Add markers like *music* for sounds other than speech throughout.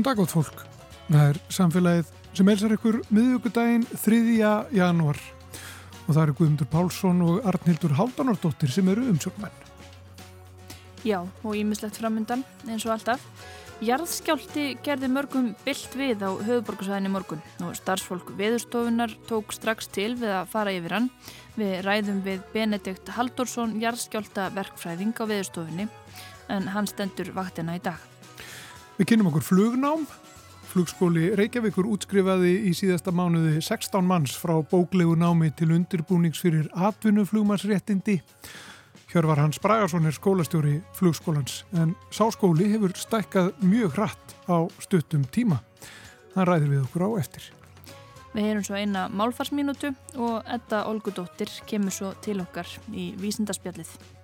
Góðan dag átt fólk. Það er samfélagið sem elsar ykkur miðugudaginn 3. janúar og það eru Guðmundur Pálsson og Arnhildur Haldanardóttir sem eru umsjókmenn. Já, og ímislegt framundan eins og alltaf. Jarðskjálti gerði mörgum byllt við á höfuborgarsæðinni morgun og starfsfólk veðurstofunar tók strax til við að fara yfir hann. Við ræðum við Benedikt Haldursson, jarðskjálta verkfræðing á veðurstofunni en hann stendur vaktina í dag. Við kynum okkur flugnám. Flugskóli Reykjavíkur útskrifaði í síðasta mánuði 16 manns frá bóklegu námi til undirbúnings fyrir atvinnuflugmannsréttindi. Hjörvar Hans Bragarsson er skólastjóri flugskólans en sáskóli hefur stækkað mjög hratt á stuttum tíma. Það ræðir við okkur á eftir. Við heyrum svo eina málfarsminútu og Edda Olgudóttir kemur svo til okkar í vísindarspjallið.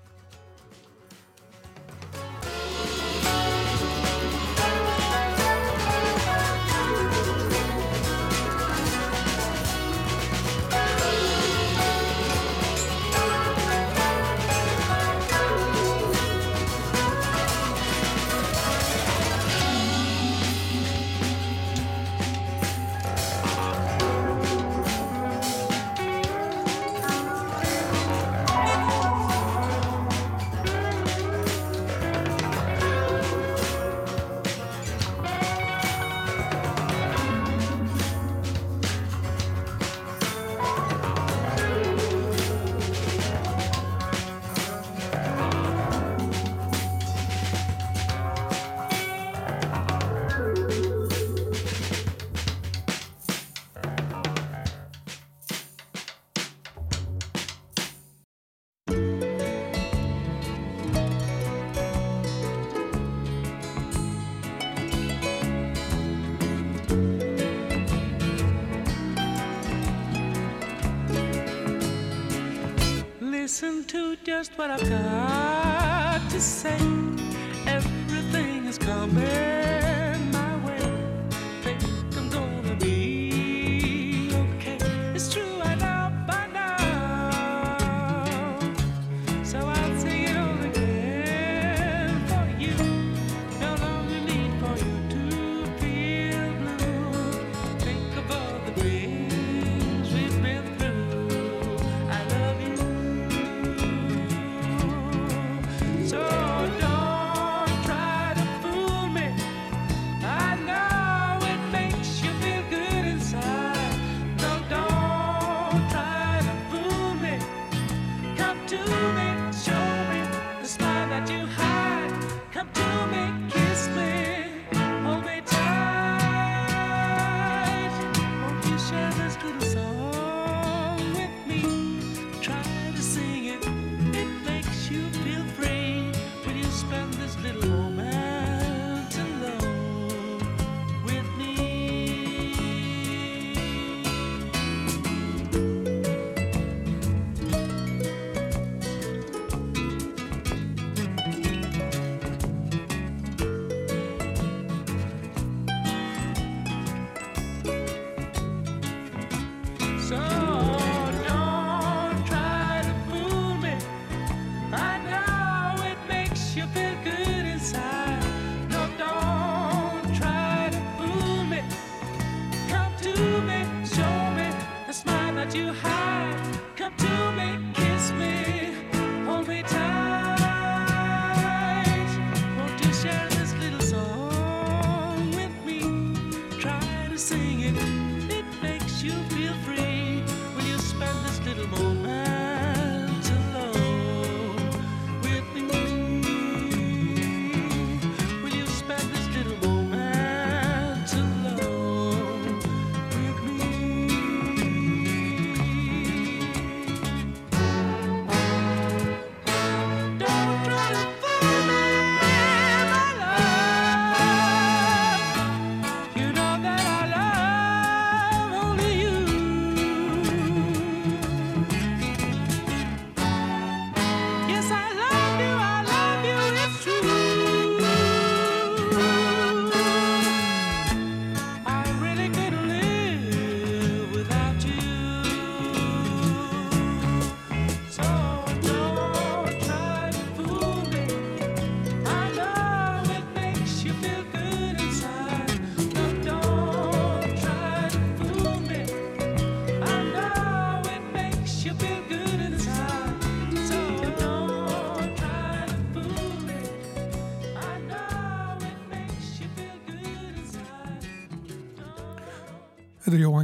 Just what I've got to say.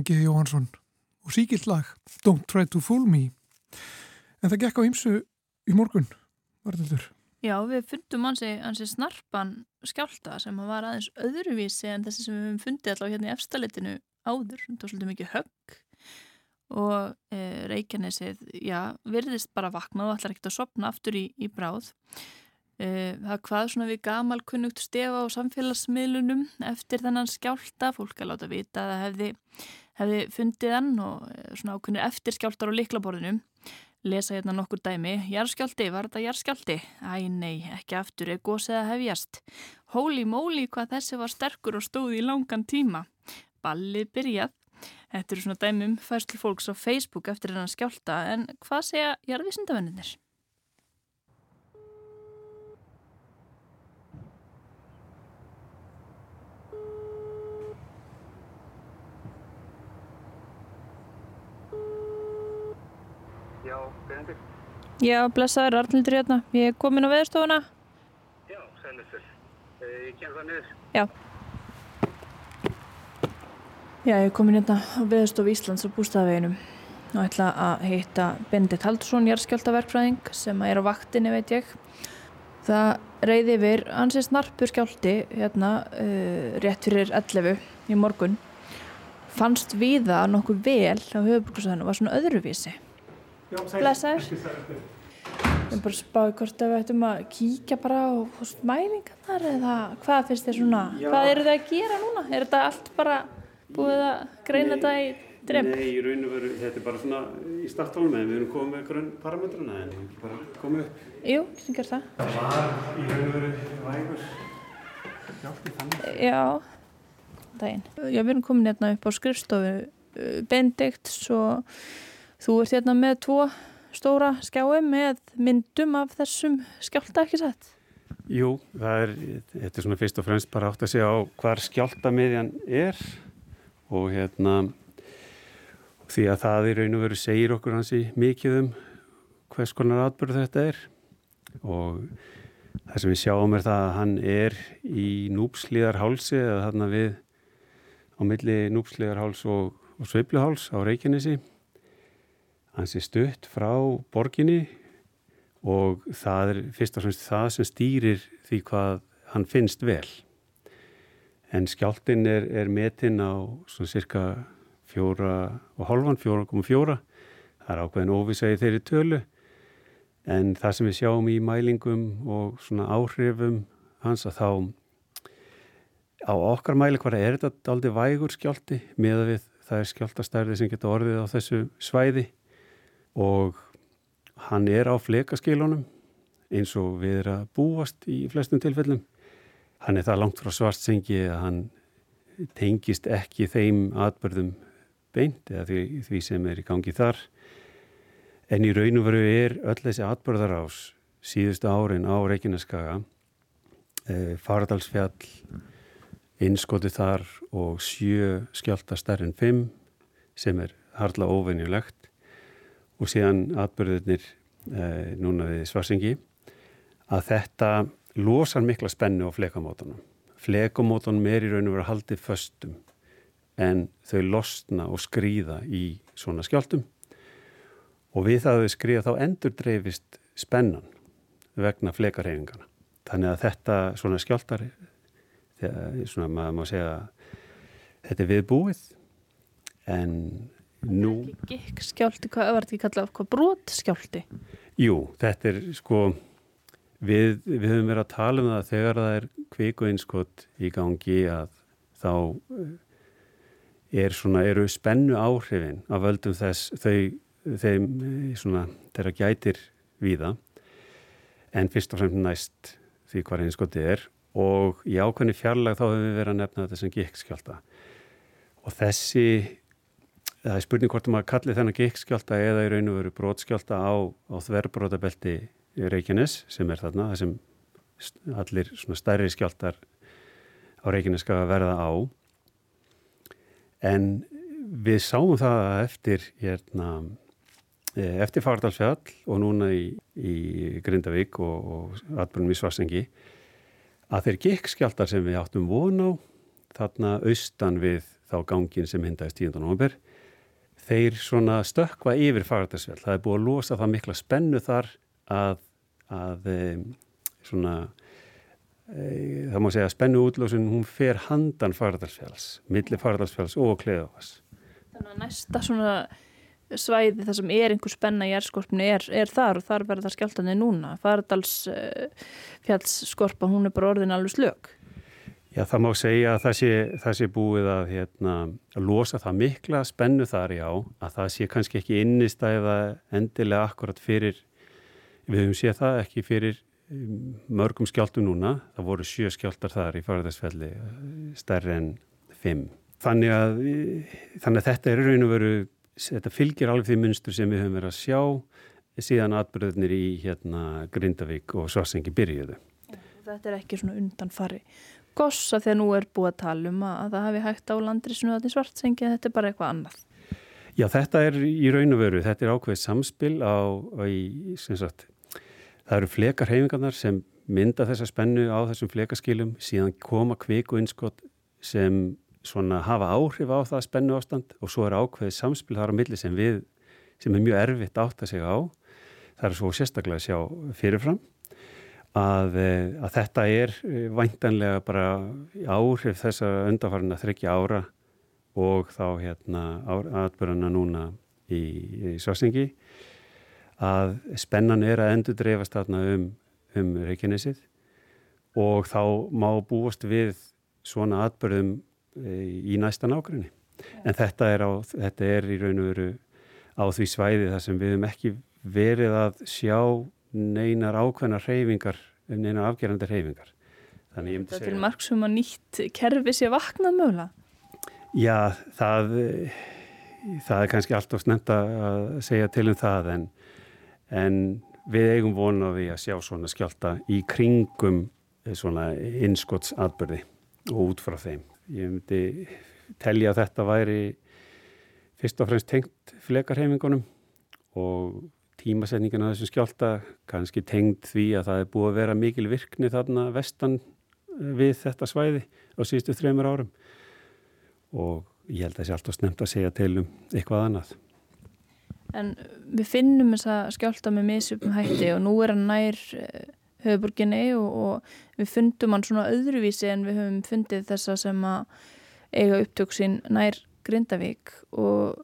Jóhann G. Jóhansson og síkilt lag Don't Try to Fool Me en það gekk á ymsu í morgun varðildur. Já, við fundum hansi, hansi snarpan skjálta sem var aðeins öðruvísi en þessi sem við höfum fundið allavega hérna í efstalitinu áður. Það var svolítið mikið högg og e, Reykjanesið, já, virðist bara vaknað og allar ekkert að sopna aftur í, í bráð. E, það hvað svona við gamal kunnugt stefa á samfélagsmiðlunum eftir þennan skjálta, fólk að láta vita að það hefði, hefði fundið hann og e, svona ákunnir eftir skjáltar á liklaborðinum lesa hérna nokkur dæmi. Jarskjálti, var þetta jarskjálti? Æ, nei, ekki aftur, er gósið að hefjast. Holy moly, hvað þessi var sterkur og stóð í langan tíma. Ballið byrjað. Þetta eru svona dæmi um fæslu fólks á Facebook eftir hennan skjálta, en hvað segja jarðvísindavennir? Já, Benedikt. Já, blessaður, Arnildur hérna. Ég er komin á veðurstofuna. Já, sælistur. Ég kem það niður. Já. Já, ég er komin hérna á veðurstof Íslands á bústafveginum og ætla að heita Benedikt Haldursson, jarðskjáltaverkfræðing sem er á vaktinni, veit ég. Það reyði yfir ansið snarpur skjálti hérna uh, rétt fyrir 11 í morgun. Fannst viða nokkuð vel á höfuborgarsæðinu og var svona öðruvísi. Blessaður. Ég er bara að spáði hvort að við ættum að kíkja bara á mælingarnar eða hvað finnst þér svona, hvað eru þið að gera núna? Er þetta allt bara búið að greina þetta í drepp? Nei, í raun og veru, þetta er bara svona í startálum en við erum komið með grunn parametruna en við erum bara komið upp. Jú, sem ger það. Það var í raun og veru vægur skjálti þannig. Já, daginn. Já, við erum komin hérna upp á skrifstofu uh, Benedikt svo þú ert hérna með tvo stóra skjái með myndum af þessum skjálta ekki sett. Jú, það er, þetta er svona fyrst og fremst bara átt að segja á hvar skjáltamiðjan er og hérna því að það í raun og veru segir okkur hansi mikið um hvers konar atbyrð þetta er og það sem við sjáum er það að hann er í núpslíðarhálsi eða þarna við á milli núpslíðarháls og, og sveifluháls á Reykjanesi hann sé stutt frá borginni og það er fyrst og fremst það sem stýrir því hvað hann finnst vel. En skjáltin er, er metinn á svona cirka fjóra og hálfan, fjóra komum fjóra. Það er ákveðin óvisa í þeirri tölu. En það sem við sjáum í mælingum og svona áhrifum hans að þá á okkar mæli hvað er þetta aldrei vægur skjálti með við það er skjáltastærði sem getur orðið á þessu svæði og hann er á flekaskilunum eins og við erum að búast í flestum tilfellum. Hann er það langt frá svartsengi að hann tengist ekki þeim atbyrðum beint eða því, því sem er í gangi þar. En í raun og veru er öll þessi atbyrðarás síðustu árin á Reykjaneskaga, e, Fardalsfjall, innskoti þar og sjö skjálta stærn en fimm sem er harla óvenjulegt og síðan atbyrðirnir e, núna við svarsengi að þetta losar mikla spennu á flekamótanum. Flekamótanum er í raun og veru haldið föstum en þau losna og skrýða í svona skjáltum og við það að þau skrýða þá endur dreifist spennan vegna flekarhefingana. Þannig að þetta svona skjáltar, þegar, svona maður má segja þetta er viðbúið en nú... Gikk skjálti, hvað var þetta ekki kallað, hvað brot skjálti? Jú, þetta er sko við, við höfum verið að tala um það þegar það er kviku einskott í gangi að þá eh, er svona, eru spennu áhrifin af völdum þess þau, þeim eh, svona þeirra gætir víða. En fyrst og fremst næst því hvað einskotti er. Og í ákveðni fjarlag þá höfum við verið að nefna þetta sem gikkskjálta og þessi það er spurning hvort maður kalli þennan gikkskjálta eða í raun og veru brotskjálta á, á þverbrotabelti Reykjanes sem er þarna, það sem allir svona stærri skjáltar á Reykjanes skal verða á en við sáum það að eftir hérna eftir Fardalsfjall og núna í, í Grindavík og, og atbyrnum í Svarsengi að þeir gikkskjáltar sem við áttum von á þarna austan við þá gangin sem myndaðist 10. november þeir svona stökkva yfir Fagradalsfjall. Það er búið að losa það mikla spennu þar að, að svona e, það má segja að spennu útlósun hún fer handan Fagradalsfjalls milli Fagradalsfjalls og Kleðavas. Þannig að næsta svona svæði þar sem er einhver spenna í erskorpni er, er þar og þar verður það skjáltandi núna. Faradals uh, fjallsskorpa, hún er bara orðin alveg slök. Já, það má segja að það sé, það sé búið að, hérna, að losa það mikla spennu þar já, að það sé kannski ekki innistæða endilega akkurat fyrir, við höfum séð það ekki fyrir um, mörgum skjáltum núna, það voru sjö skjáltar þar í farðarsfelli, stærri en fimm. Þannig að, þannig að þetta er raun og veru, þetta fylgir alveg því munstur sem við höfum verið að sjá síðan atbyrðunir í hérna, Grindavík og Svarsengi byrjuðu. Þetta er ekki svona undanfari gossa þegar nú er búið að tala um að, að það hafi hægt á landrisinu að svartsengi þetta er bara eitthvað annað. Já, þetta er í raun og veru, þetta er ákveðið samspil á, í, sem sagt, það eru flekar heifingarnar sem mynda þessa spennu á þessum flekaskilum, síðan koma kviku innskott sem svona hafa áhrif á það spennu ástand og svo er ákveðið samspil þar á milli sem við, sem er mjög erfitt átt að segja á. Það er svo sérstaklega að sjá fyrirfram að, eh, að þetta er eh, væntanlega bara áhrif þess að undarfarina þryggja ára og þá hérna aðböruna núna í, í Svarsengi að spennan er að endur dreifast þarna um, um Reykjanesið og þá má búast við svona aðbörðum eh, í næsta nákvæmni. En þetta er, á, þetta er í raun og veru á því svæði þar sem við hefum ekki verið að sjá neinar ákveðnar reyfingar, neinar afgerandi reyfingar. Þannig ég myndi segja... Það er til margsum að nýtt kerfi sé vaknað mögulega? Já, það, það er kannski allt of snemt að segja til um það en, en við eigum vonaði að sjá svona skjálta í kringum svona innskottsatbyrði og út frá þeim. Ég myndi telja að þetta væri fyrst og fremst tengt flekarhefingunum og tímasetningin að þessum skjálta kannski tengd því að það er búið að vera mikil virkni þarna vestan eh, við þetta svæði á síðustu þreymur árum og ég held að það sé alltaf snemt að segja til um eitthvað annað. En við finnum þessa skjálta með misupum hætti og nú er hann nær eh, höfuburginni og, og við fundum hann svona öðruvísi en við höfum fundið þessa sem að eiga upptöksinn nær Grindavík og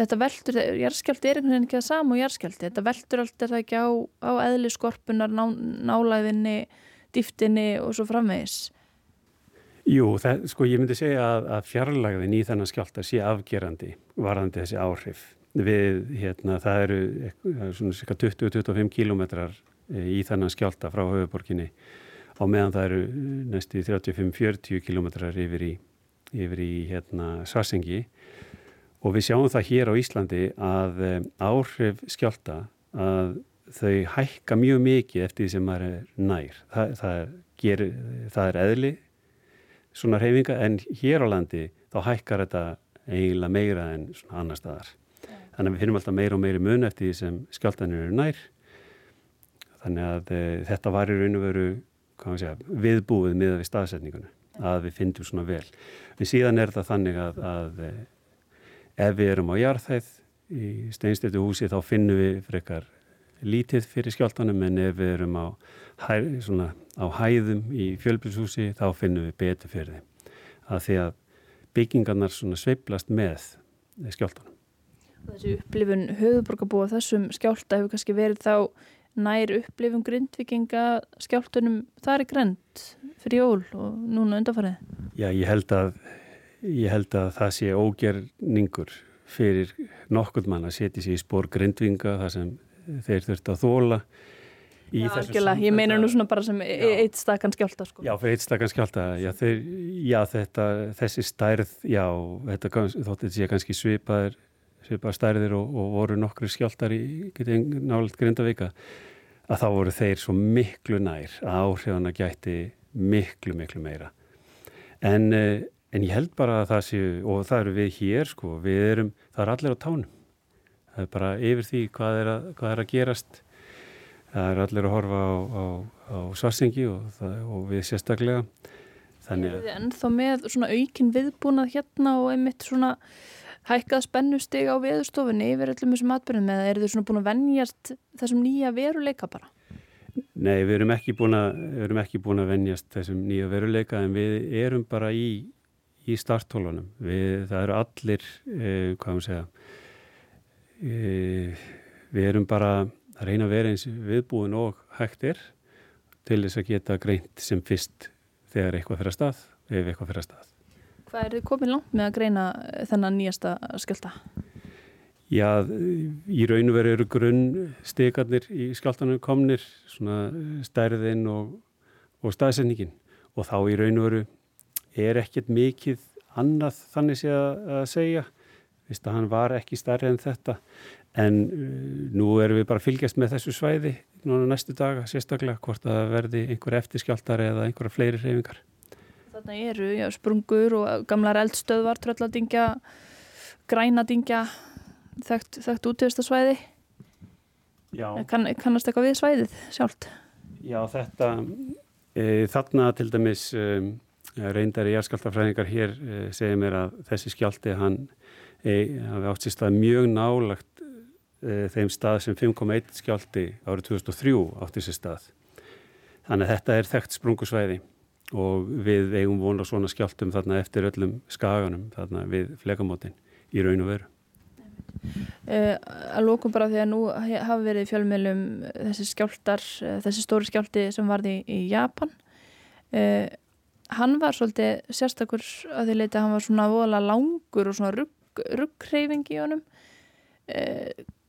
þetta veldur, jærskjálti er einhvern veginn ekki það sama og jærskjálti, þetta veldur allt er það ekki á, á eðli skorpunar, ná, nálæðinni, dýftinni og svo framvegis. Jú, það, sko ég myndi segja að, að fjarlægðin í þennan skjálta sé afgerandi varðandi þessi áhrif. Við, hérna, það eru svona cirka 20-25 kílometrar í þennan skjálta frá höfuborginni og meðan það eru næstu 35-40 kílometrar yfir í, yfir í hérna, Svarsengi og við sjáum það hér á Íslandi að eh, áhrif skjálta að þau hækka mjög mikið eftir því sem maður er nær. Það, það, er, ger, það er eðli svona reyfinga en hér á landi þá hækkar þetta eiginlega meira en svona annar staðar. Þannig að við finnum alltaf meira og meiri mun eftir því sem skjáltanir eru nær. Þannig að e, þetta var í raun og veru segja, viðbúið miða við staðsetningunum að við finnum svona vel. En síðan er það þannig að, að eh, Ef við erum á jarðhæð í steinstötu húsi þá finnum við frekar lítið fyrir skjáltanum en ef við erum á, hæ, svona, á hæðum í fjölbilshúsi þá finnum við betur fyrir þeim. Það því að byggingarnar sveiplast með skjáltanum. Þessi upplifun höfuborgarbúa þessum skjálta hefur kannski verið þá nær upplifun grindvikinga skjáltunum þar er grend fyrir jól og núna undanfarið? Já, ég held að ég held að það sé ógerningur fyrir nokkur mann að setja sér í spór grindvinga þar sem þeir þurft að þóla Já, algjörlega, ég meina nú svona bara sem já. eitt stakkan skjálta sko. Já, fyrir eitt stakkan skjálta já, þeir, já þetta, þessi stærð já, þetta þótt þetta sé kannski svipaðir svipaðar stærðir og, og voru nokkru skjáltar í nálega Grindavíka að þá voru þeir svo miklu nær að áhrifana gæti miklu, miklu meira en en En ég held bara að það séu, og það eru við hér sko, við erum, það er allir á tánum. Það er bara yfir því hvað er að, hvað er að gerast. Það er allir að horfa á, á, á svarsengi og, það, og við sérstaklega. Þannig að þið ennþá með svona aukin viðbúnað hérna og einmitt svona hækkað spennustig á veðurstofunni yfir öllum þessum atbyrðum eða eru þið svona búin að venjast þessum nýja veruleika bara? Nei, við erum ekki búin að, erum ekki búin að venjast þessum nýja veruleika en við erum bara í, í starthólunum. Við, það eru allir, eh, hvað maður segja, eh, við erum bara að reyna að vera eins viðbúin og hægt er til þess að geta greint sem fyrst þegar eitthvað fyrir að stað, ef eitthvað fyrir að stað. Hvað er þið komið langt með að greina þennan nýjasta skjölda? Já, í raun og veru eru grunnstekarnir í skjáltanum komnir, svona stærðin og, og staðsendingin og þá í raun og veru er ekkert mikið annað þannig sé að, segja, Vist að hann var ekki stærri en þetta en uh, nú erum við bara fylgjast með þessu svæði núna næstu daga sérstaklega hvort að verði einhver eftirskjáltar eða einhverja fleiri reyfingar. Þarna eru já, sprungur og gamlar eldstöðvar, trölladingja, grænadingja, þekkt, þekkt útíðastasvæði. Já. Kann, kannast eitthvað við svæðið sjálft? Já, þetta, e, þarna til dæmis e, reyndari jarðskjáltafræðingar hér e, segir mér að þessi skjálti hann e, hafi átt sér stað mjög nálagt þeim stað sem 5,1 skjálti árið 2003 átti sér stað. Þannig að þetta er þekkt sprungusvæði og við eigum vona svona skjáltum þarna eftir öllum skaganum þarna við flekamótin í raun og veru. Uh, að lókum bara því að nú hafa verið í fjölmiðlum þessi skjáltar, þessi stóri skjálti sem varði í Japan uh, hann var svolítið sérstakur að því leiti að hann var svona vola langur og svona rugghreyfing í honum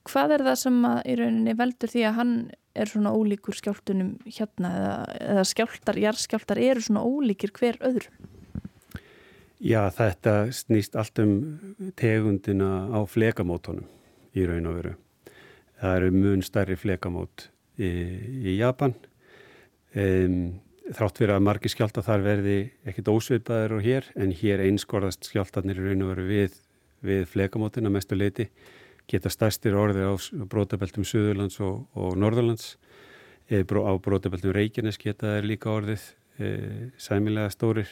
hvað er það sem að í rauninni veldur því að hann er svona ólíkur skjáltunum hérna eða, eða skjáltar, jarðskjáltar eru svona ólíkir hver öðrum Já, þetta snýst allt um tegundina á flekamótonum í raun og veru. Það eru mun stærri flekamót í, í Japan. Um, þrátt fyrir að margi skjálta þar verði ekkit ósveipaður og hér, en hér einskorðast skjáltarnir í raun og veru við, við flekamótina mestu leiti. Geta stærstir orðir á brótabeltum Suðurlands og, og Norðurlands. E, á brótabeltum Reykjanes geta þeir líka orðið e, sæmilega stórir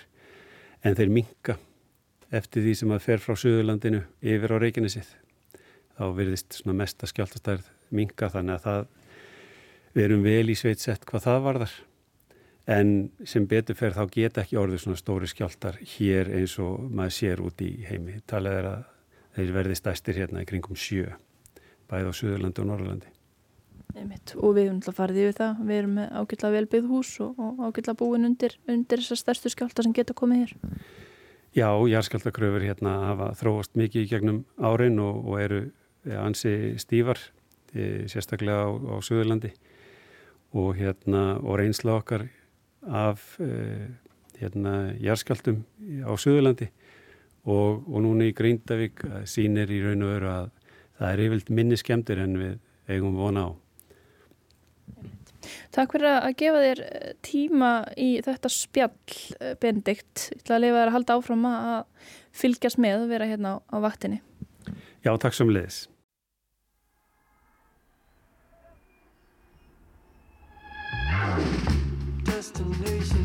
en þeir minka eftir því sem að fer frá Suðurlandinu yfir á Reykjanesið. Þá verðist svona mesta skjáltastærð minka þannig að það við erum vel í sveitsett hvað það varðar. En sem betur fer þá geta ekki orðið svona stóri skjáltar hér eins og maður sér út í heimi. Talið er að þeir verði stæstir hérna í kringum sjö, bæð á Suðurlandi og Norrlandi. Einmitt. Og við höfum alltaf farið yfir það. Við erum með ágætla velbyggð hús og, og ágætla búin undir, undir þessar stærstu skjálta sem geta komið hér. Já, jarðskjáltakröfur hérna hafa þróast mikið í gegnum árin og, og eru ja, ansi stífar, e, sérstaklega á, á Suðurlandi og, hérna, og reynsla okkar af e, hérna, jarðskjáltum á Suðurlandi og, og núna í Grindavík sínir í raun og veru að það er yfirlt minni skemmtir en við eigum vona á. Takk fyrir að gefa þér tíma í þetta spjall, Benedikt. Ég ætla að lifa þér að halda áfram að fylgjast með og vera hérna á, á vaktinni. Já, takk sem leiðis. Destination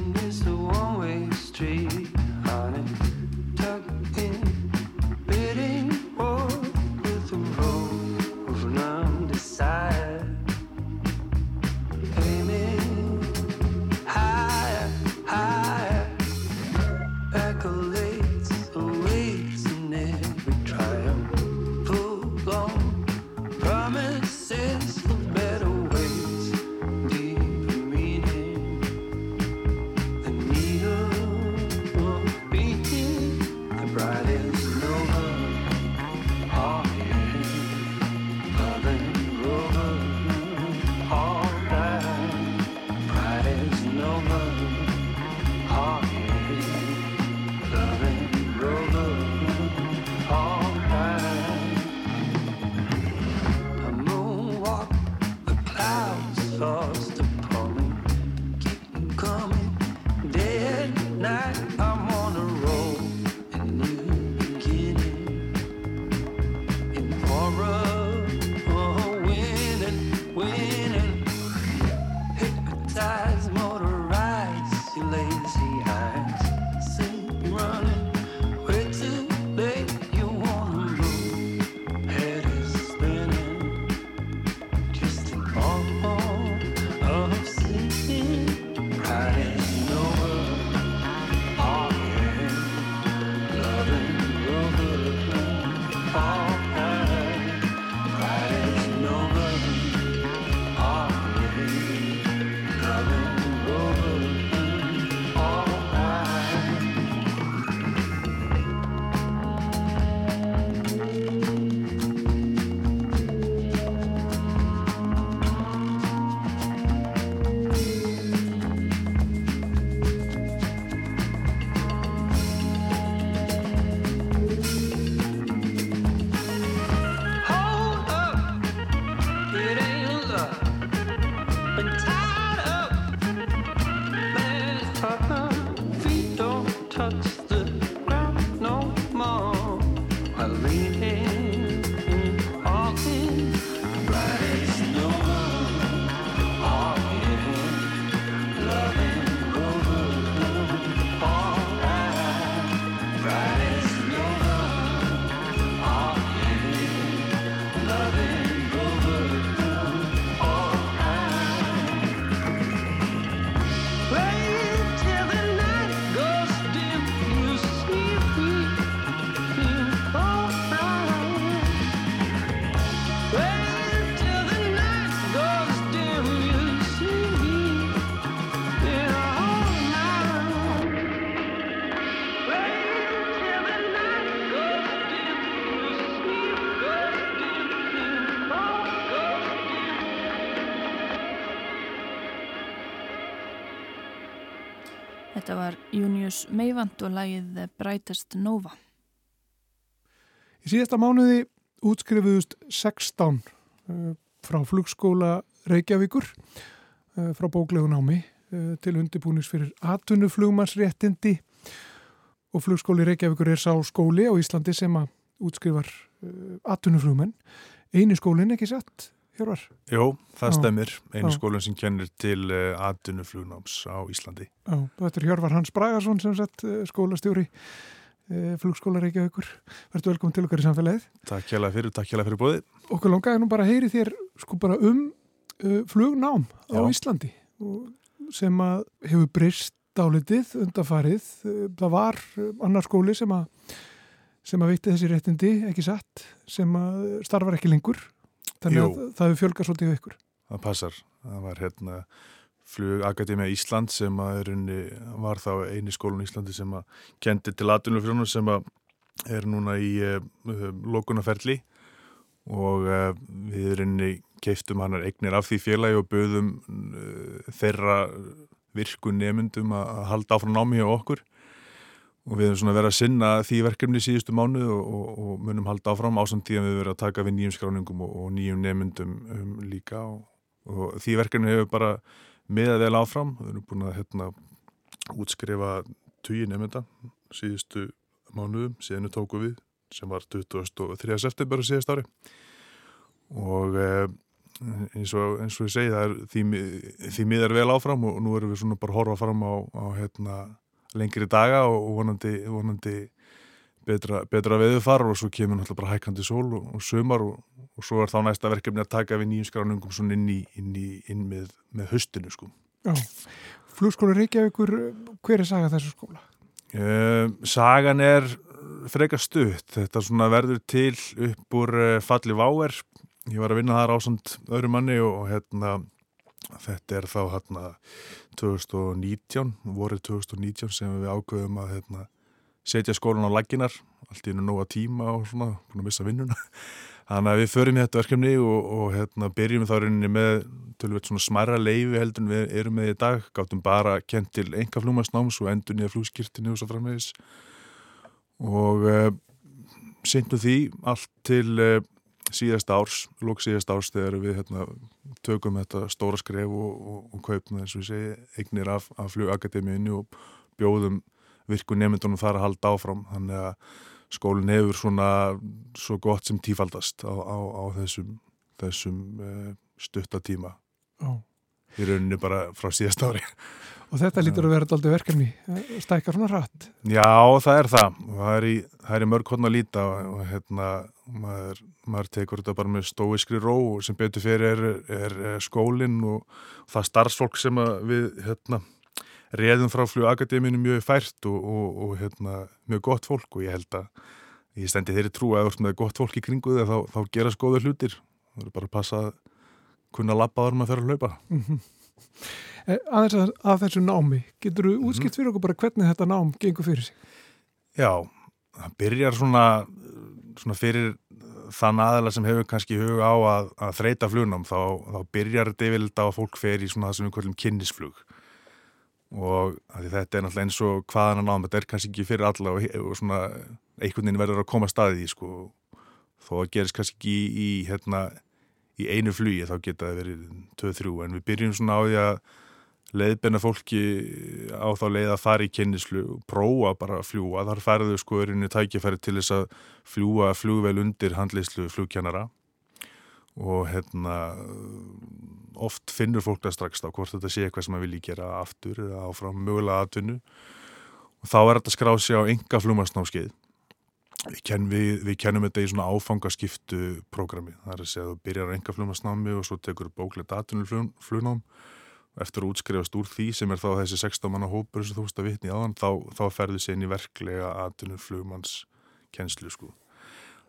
Junius Meivand og lagið Brightest Nova. Í síðasta mánuði útskrifuðust 16 uh, frá flugskóla Reykjavíkur uh, frá bóklegu námi uh, til undirbúnings fyrir atvinnuflugmannsréttindi og flugskóli Reykjavíkur er sá skóli á Íslandi sem að útskrifar atvinnuflugmenn. Einu skólinn ekki satt, Hjörvar? Jó, það Já. stemmir. Einu Já. skólinn sem kennir til uh, atvinnuflugnáms á Íslandi. Já, þetta er Hjörvar Hans Bragarsson sem sagt uh, skólastjóri uh, flugskóla Reykjavíkur. Verður velkomin til okkar í samfélagið. Takk hérlega fyrir, takk hérlega fyrir bóði. Okkur langaði nú bara að heyri þér sko bara um flugnám á Já. Íslandi sem að hefur breyst dálitið undarfarið. Uh, Það var annar skóli sem að sem að veitti þessi réttindi, ekki satt, sem að starfar ekki lengur. Þannig að Jú. það hefur fjölgað svolítið við ykkur. Það passar. Það var hérna flugakademia Ísland sem unni, var þá eini skólinn í Íslandi sem að kendi til atvinnuflugnáms sem að er núna í uh, uh, lokunaferli og uh, við erum keiftum hannar eignir af því félagi og böðum uh, þeirra virku nemyndum að að halda áfram námi hjá okkur og við erum svona verið að sinna því verkefni síðustu mánu og, og, og munum halda áfram ásamt því að við verðum að taka við nýjum skráningum og, og nýjum nemyndum um, líka og, því verkefni hefur bara miðað vel áfram við erum búin að hérna, útskrifa tugi nemynda síðustu mánuðum síðan við tóku við sem var 23. september á síðast ári og eh, eins og, eins og ég segi það er því, því miðar vel áfram og nú erum við svona bara að horfa fram á, á hérna, lengri daga og vonandi, vonandi betra, betra veðufar og svo kemur náttúrulega bara hækandi sól og, og sömar og, og svo er þá næsta verkefni að taka við nýjum skránungum svona inn, í, inn, í, inn með, með höstinu sko. Já. Flugskóla Reykjavíkur, hver er saga þessu skóla? Uh, sagan er frekar stutt. Þetta svona verður til upp úr uh, falli váer. Ég var að vinna þar ásand öðru manni og hérna, þetta er þá hérna 2019, vorið 2019 sem við ákveðum að hérna, setja skólan á laginar, allt í nóga tíma og svona, búin að missa vinnuna. *laughs* Þannig að við förum í þetta verkefni og, og hérna, byrjum þá rauninni með tölvöld svona smæra leifi heldur en við erum með í dag, gáttum bara kent til enga flugmarsnáms og endur nýja flugskirtinu og svo framvegis og uh, syndu því allt til uh, síðast árs, lók síðast árs þegar við hérna, tökum þetta stóra skref og, og, og kaupum eins og ég segi eignir af, af flugakademíinu og bjóðum virku nefndunum þar að halda áfram þannig að skólinn hefur svona svo gott sem tífaldast á, á, á þessum, þessum uh, stuttatíma Já. í rauninni bara frá síðast ári. Og þetta lítur að vera daldið verkefni, uh, stækkar svona rætt. Já, það er það. Og Það er í, það er mörg hodna að líta og, og hérna, maður, maður tekur þetta bara með stóiskri ró og sem betur fyrir er, er, er skólinn og það starfsfólk sem við hérna, reðum frá flugakademinu mjög fært og, og, og hérna, mjög gott fólk og ég held að ég stendi þeirri trú að þú ert með gott fólk í kringu þig þá, þá gerast góður hlutir. Það er bara að passa að kunna labba þar maður fyrir að hlaupa. Mm Aðeins að, að þessu námi, getur þú útskipt fyrir okkur bara hvernig þetta nám gengur fyrir sig? Já, það byrjar svona, svona fyrir þann aðala sem hefur kannski hug á að, að þreita flugnám þá, þá byrjar þetta yfirleitt á að fólk fer í svona það sem við kvöldum kynnisflug. Og þetta er náttúrulega eins og hvaðan að náma, þetta er kannski ekki fyrir alla og, og svona einhvern veginn verður að koma staðið í sko. Þó að gerist kannski ekki í, í, hérna, í einu flugi þá geta það verið 2-3 en við byrjum svona á því að leiðbenna fólki á þá leið að fara í kynnisflug og prófa bara að fljúa. Þar færðu sko erinni tækifæri til þess að fljúa flugvel undir handleyslu flugkennara og hérna oft finnur fólk það strax þá hvort þetta sé eitthvað sem maður vilji gera aftur eða áfram mögulega atvinnu og þá er þetta að skrá sig á enga flugmarsnámskeið. Við, ken, við, við kennum þetta í svona áfangaskiptu prógrami. Það er að segja að þú byrjar á enga flugmarsnámi og svo tekur bóklegt atvinnuflugnám eftir að útskrifast úr því sem er þá þessi 16 manna hópur sem þú veist að vitni áðan þá, þá ferðu sér inn í verklega atvinnur flugmanns kennslu sko.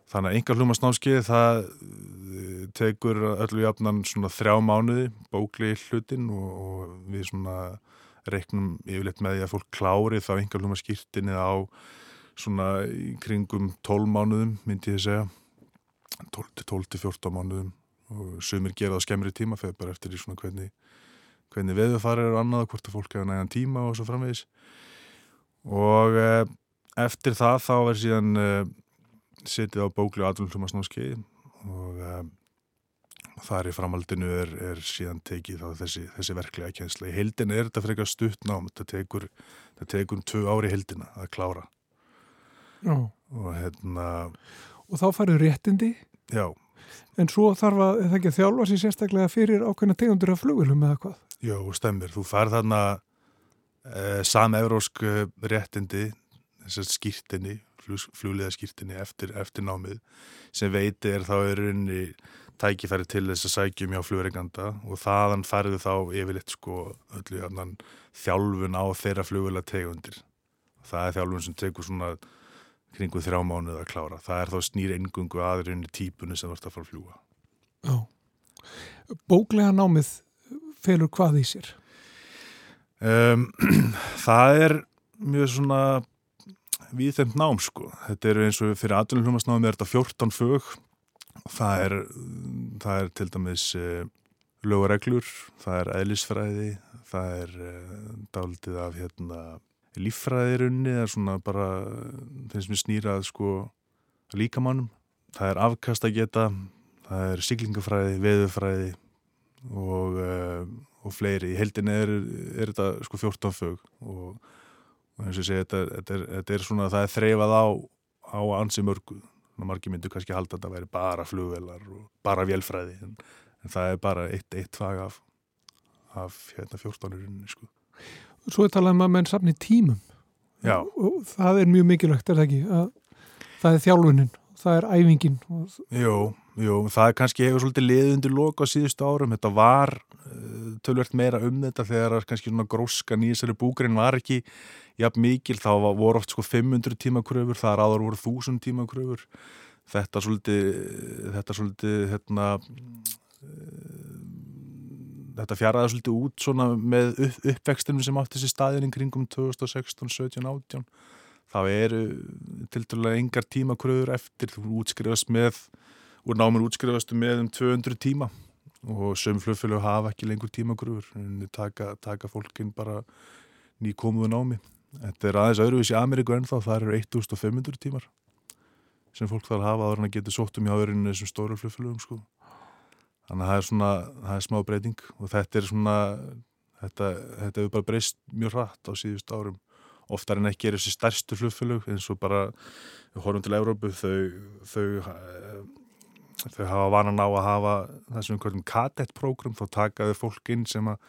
Þannig að enga flugmannsnámskeið það eh, tekur öllu jafnan svona þrjá mánuði bókli hlutin og, og við svona reknum yfirleitt með því að fólk klári þá enga flugmannskýrtinni á svona kringum 12 mánuðum myndi ég segja 12 til 14 mánuðum og sumir gera það skemmri tíma fyrir bara eftir í svona hvernig hvernig veðurfarið er og annað, hvort að fólk hefur nægan tíma og svo framvegis og uh, eftir það þá er síðan uh, setið á bóklu aðlunlumasnáski og uh, þar í framhaldinu er, er síðan tekið þá þessi, þessi verklega kjensla. Í heildin er þetta frekar stutt nám, þetta tekur, þetta tekur um tvö ári heildina að klára Já. og hérna, Og þá farið réttindi, já, en svo þarf að, það ekki að þjálfa sér sérstaklega fyrir ákveðna tegundur af flugulum eða hvað? Já, stemmir. Þú fær þarna eh, samevrósk eh, réttindi, þessar skýrtinni, flugliða skýrtinni eftir, eftir námið sem veiti er þá er unni tækifæri til þess að sækjum hjá flugreikanda og þaðan færðu þá yfirleitt sko öllu annan þjálfun á þeirra flugvila tegundir. Það er þjálfun sem tekur svona kringu þrjá mánuð að klára. Það er þá snýr engungu aðrunni típunni sem ert að fara að fljúa. Já. Bóklega námið felur hvað í sér? Um, *clears throat* það er mjög svona viðþemt nám sko. Þetta eru eins og fyrir atvinnulhumasnámið er þetta 14 fög. Það er, það er til dæmis uh, lögureglur, það er eðlisfræði, það er uh, dálítið af hérna, líffræðirunni, það er svona bara þeim sem er snýrað sko líkamannum. Það er afkast að geta, það er siglingafræði, veðufræði og, uh, og fleiri. Í heldin er, er þetta sko 14 fög og, og eins og ég segi, þetta, þetta, er, þetta er svona, það er þreifað á, á ansi mörgu. Margi myndu kannski halda að þetta væri bara flugvelar og bara vélfræði, en, en það er bara eitt, eitt fag af, af hérna 14-urinni sko. Svo er talað um að menn safni tímum Já, og það er mjög mikilvægt, er það ekki? Að það er þjálfunin, það er æfingin jú, jú, það er kannski hefur svolítið liðið undir loka á síðustu árum. Þetta var uh, tölvert meira um þetta þegar kannski svona gróskan í þessari búgrein var ekki jafn mikil, þá voru oft sko 500 tíma kröfur, það er áður voru 1000 tíma kröfur. Þetta svolítið, þetta svolítið, hérna, þetta fjaraði svolítið út svona með upp, uppvextinum sem átti þessi staðin í kringum 2016, 17, 18 þá eru til dælulega engar tímakröður eftir. Þú útskrifast með úr námur útskrifastu með um 200 tíma. Og söm flugfélög hafa ekki lengur tímakröður en taka, taka fólkin bara nýkomuðu námi. Þetta er aðeins öðruvísi í Ameríku ennþá. Það eru 1500 tímar sem fólk þarf að hafa áður en að geta sótt um hjá öðrunni þessum stóru flugfélögum sko. Þannig að það er svona, það er smá breyting. Og þetta er svona, þetta, þetta hefur bara breyst mjög hratt á síðust árum. Oftar en ekki er þessi stærstu flugfélög eins og bara, horfum til Európu, þau, þau, eh, þau hafa vanan á að hafa við kallum kadett-prógram, þá taka þau fólk inn sem að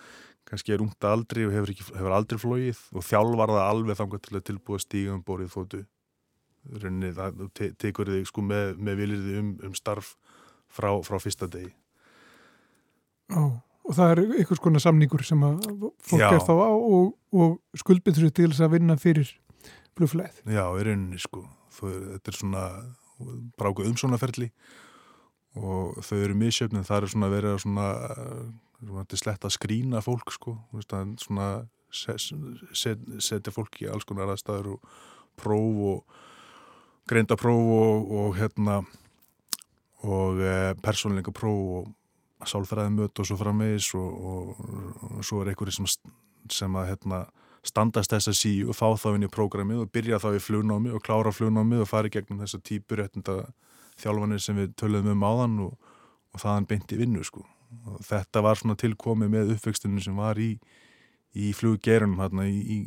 kannski er ungt að aldri og hefur, ekki, hefur aldrei flóið og þjálfar það alveg þangað til að tilbúa stíga um borið þóttu. Rauninni, það te tekur þig sko með, með vilirði um, um starf frá, frá fyrsta degi. Já, og það er einhvers konar samningur sem að fólk Já. er þá á og, og skuldbyndur sér til þess að vinna fyrir flugflæð. Já, í rauninni sko. Þau, þetta er svona bráku umsónaferli og þau eru misjöfn en það er svona verið að svona, svona til slett að skrína fólk sko. Svona set, set, setja fólk í alls konar aðstæður og próf og greinda próf og, og hérna og e, persónleika próf og sálfræðimöt og svo framvegis og, og, og svo er einhverjir sem, sem að hérna, standast þessa síu og fá þá inn í prógramið og byrja þá í flugnámi og klára flugnámið og fara í gegnum þessa típur þjálfanir sem við töluðum um áðan og, og þaðan beint í vinnu sko. Og þetta var svona tilkomið með uppvextinu sem var í, í fluggerunum hérna í, í,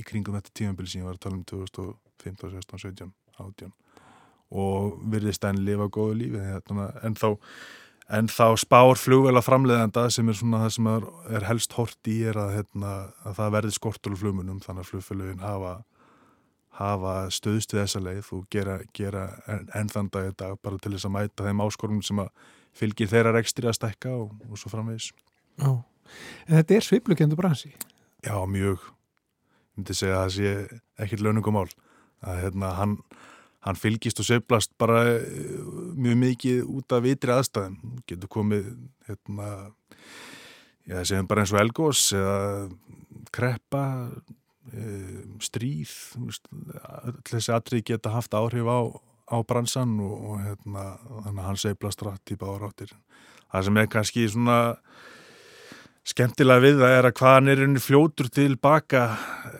í, kringum þetta tímabili sem ég var að tala um 2015, 16, 17, 18 og virðist enn lifa góðu lífi hérna, en þá En þá spár flugvela framleiðanda sem er svona það sem er, er helst hort í er að, hérna, að það verði skortur á flugmunum þannig að flugfélögin hafa, hafa stöðst við þessa leið og gera, gera enn en þann dag þetta bara til þess að mæta þeim áskorunum sem að fylgir þeirra rekstri að stekka og, og svo framvegis. Já, en þetta er sveiflukendu bransi. Já, mjög. Ég myndi segja að það sé ekkit launungumál að hérna, hann hann fylgist og söflast bara eh, mjög mikið út af vitri aðstæðum. Getur komið hérna, já, segjum bara eins og elgós eða kreppa e, stríð öll þessi atrið geta haft áhrif á, á bransan og, og hérna, þannig að hann söflast rætt í bára áttir. Það sem er kannski svona skemmtilega við það er að hvaðan er henni fljótur tilbaka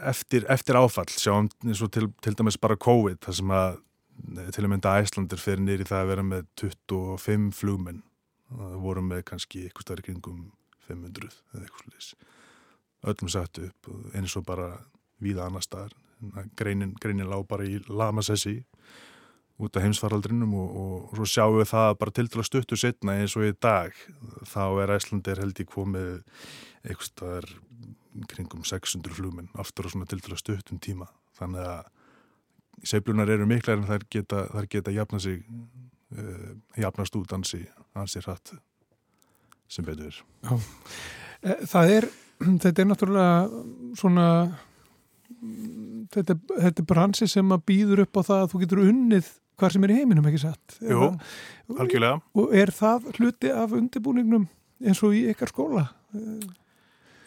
eftir, eftir áfall, sjáum eins og til, til dæmis bara COVID, það sem að eh, til að mynda Æslandir fyrir nýri það að vera með 25 flugmenn. Það voru með kannski eitthvað stærri kringum 500 eða eitthvað slúðis öllum satt upp eins og bara víða annar staðar. Greinin, greinin lág bara í lamasessi út af heimsfaraldrinum og, og, svo sjáum við það bara til til að stuttu setna eins og í dag. Þá er Æslandir held ég komið eitthvað staðar kringum 600 flugmenn aftur á svona til til að stuttum tíma. Þannig að seiflunar eru miklar en þær geta, þær geta jafna sig uh, jafnast út ansi, ansi hratt sem betur er. Eh, Það er, *clears throat* þetta er náttúrulega svona þetta, þetta er bransi sem að býður upp á það að þú getur unnið hvar sem er í heiminum, ekki satt? Jú, algjörlega. Og er það hluti af undirbúningnum eins og í ykkar skóla?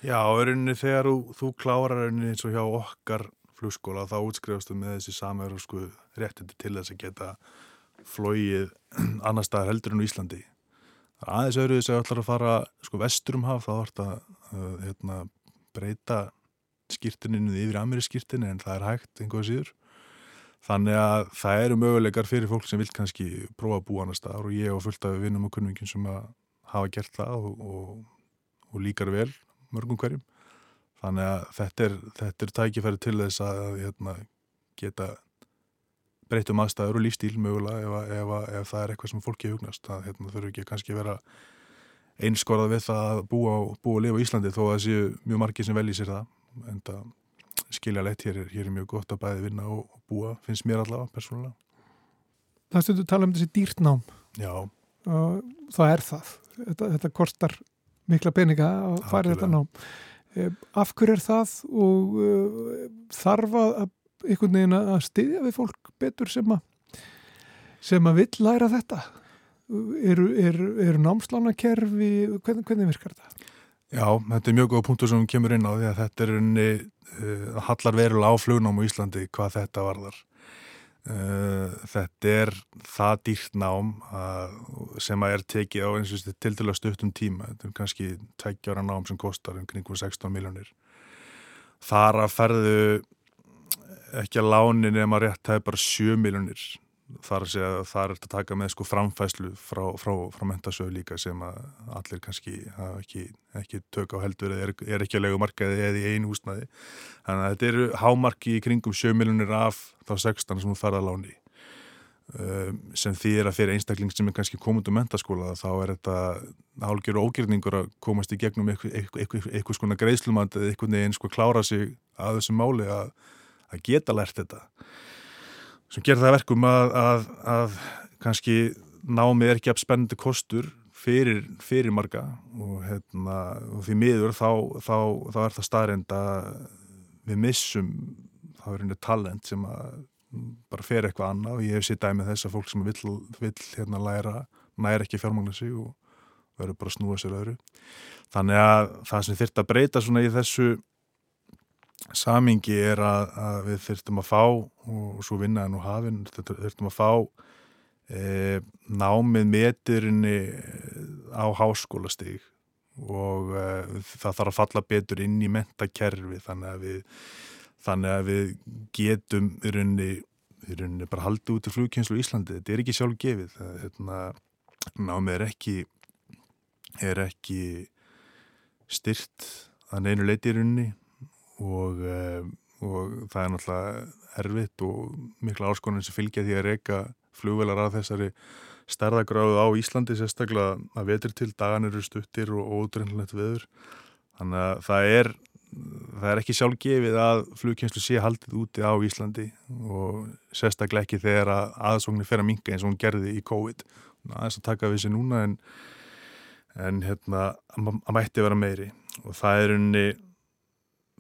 Já, í rauninni þegar þú, þú klárar rauninni eins og hjá okkar flugskóla þá útskrifastu með þessi samverðarsku réttindi til þess að geta flóið *clears throat* annar staðar heldur en á Íslandi. Það er aðeins öðru þess að ætlar að fara sko vestur um haf þá vart að uh, hérna, breyta skýrtininu yfir ameri skýrtinu en það er hægt einhvað síður. Þannig að það eru möguleikar fyrir fólk sem vil kannski prófa að búa annar staðar og ég og fullt af vinnum og kunningin sem hafa gert það og, og, og líkar vel mörgum hverjum. Þannig að þetta er, þetta er tækifæri til þess að hérna, geta breytum aðstæður og lífstíl mögulega ef, að- ef, að- ef það er eitthvað sem fólki hugnast. Það hérna, þurfi ekki kannski vera einskorðað við það að búa, búa og lifa í Íslandi þó að það séu mjög margir sem velji sér það. En það skilja leitt hér, hér er mjög gott að bæði vinna og, og búa, finnst mér allavega persónulega. Það stundur tala um þessi dýrtnám Já, það er það. Þetta, þetta kostar mikla peninga að fara þetta nám. Eh, Af hverju er það og uh, þarf að einhvern veginn að styðja við fólk betur sem að sem að vill læra þetta? Eru, eru, eru námslánakerfi, hvernig, hvernig virkar þetta? Já, þetta er mjög góð punktur sem kemur inn á því að þetta er unni uh, hallar verulega á flugnám á Íslandi hvað þetta varðar. Uh, þetta er það dýrt nám að, sem að er tekið á eins og þetta til að stuttum tíma. Þetta er kannski tveggjára nám sem kostar um kringum 16 miljónir. Þar að ferðu ekki að láni nema rétt það er bara 7 miljónir. Þar það er að taka með sko framfæslu frá, frá, frá mentasögu líka sem að allir kannski ekki, ekki tök á heldur eða er, er ekki að lega markaði eða í einu húsnaði. Þannig að þetta eru hámarki í kringum 7 miljonir af þá 16 sem farið að láni. Um, sem því er að fyrir einstakling sem er kannski komund um mentaskóla þá er þetta hálgjör og ógjörningur að komast í gegnum eitthvað, skona greiðslumand eða eitthvað neginn sko klára sig að þessu máli að, að geta lært þetta sem gerir það að verkum að, að, að kannski námið er ekki af spennandi kostur fyrir, fyrir marga og, hérna, og því miður þá, þá, þá er það staðrind að við missum þá er henni talent sem bara fer eitthvað annað og ég hef sér dæmið þess að fólk sem vill, vill hérna læra næri ekki fjármagna sig og verður bara að snúa sér öðru. Þannig að það sem þyrft að breyta svona í þessu samingi er að, að við þyrftum að fá og svo vinnaði nú hafinn þyrftum að fá e, námið meturinni á háskólastig. Og e, það þarf að falla betur inn í mentakerfi þannig að við þannig að við getum í rauninni, í rauninni bara haldið út í flugkjenslu í Íslandi, þetta er ekki sjálf gefið. Hérna, námið er ekki er ekki styrt að neinu leiti í rauninni og, um, og það er náttúrulega erfitt og mikla áskonin sem fylgja því að reyka flugvelar að þessari stærðagráðu á Íslandi sérstaklega að vetur til dagan eru stuttir og ódrennilegt veður. Þannig að það er það er ekki sjálf gefið að flugkjenslu sé haldið úti á Íslandi og sérstaklega ekki þegar að aðsóknir fer að minka eins og hún gerði í COVID. Aðeins að taka við sér núna en, en hérna að mætti vera meiri. Og það er unni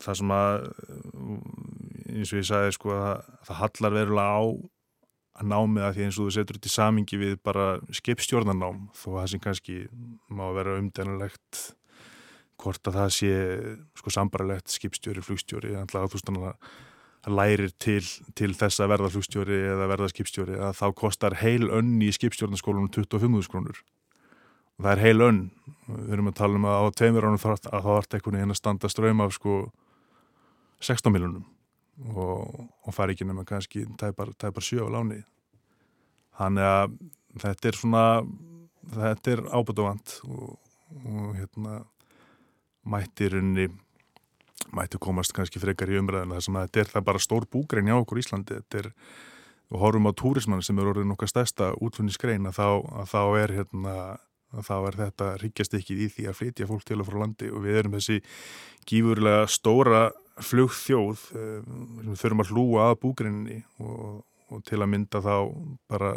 það sem að eins og ég sagði sko að það hallar verulega á að námið að því eins og þú setur þetta í samingi við bara skipstjórnarnám þó að það sem kannski má vera umdænulegt hvort að það sé sko sambarlegt skipstjóri, flugstjóri að þú stannar að lærir til, til þess að verða flugstjóri eða verða skipstjóri að þá kostar heil önni í skipstjórnarskólunum 25.000 krónur. Það er heil önn. Við erum að tala um að á tveimur ánum þarf að það vart einhvern veginn að standa ströym af sko 16 miljonum og, og fari ekki nema kannski tæpar, tæpar sjö á láni. Þannig að þetta er svona þetta er ábútuvant og, og hérna mætti í rauninni mætti komast kannski frekar í umræðinu þess að þetta er það bara stór búgrein hjá okkur í Íslandi. Þetta er, og horfum á túrismann sem er orðin okkar stærsta útfunnisgrein að að þá er hérna að þá er þetta ríkjast ekki í því að flytja fólk til og frá landi og við erum þessi gífurlega stóra flugþjóð eh, sem við þurfum að hlúa að búgrinni og, og til að mynda þá bara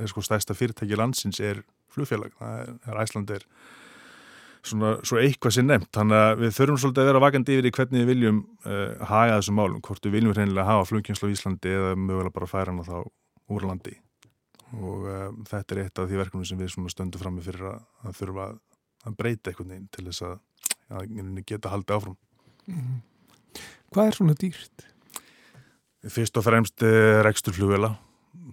þess sko stærsta fyrirtæki landsins er flugfélag, það er, Æslandir svona svo eitthvað sér nefnt. Þannig að við þurfum svolítið að vera vakandi yfir í hvernig við viljum uh, haga þessum málum, hvort við viljum reynilega hafa flugkjenslu á Íslandi eða mögulega bara færa hana þá úr landi. Og uh, þetta er eitt af því verkefni sem við stöndum fram með fyrir að, að þurfa að, breyta veginn til þess að, að geta haldið áfram. Hvað er svona dýrt? Fyrst og fremst uh, rekstur flugvela.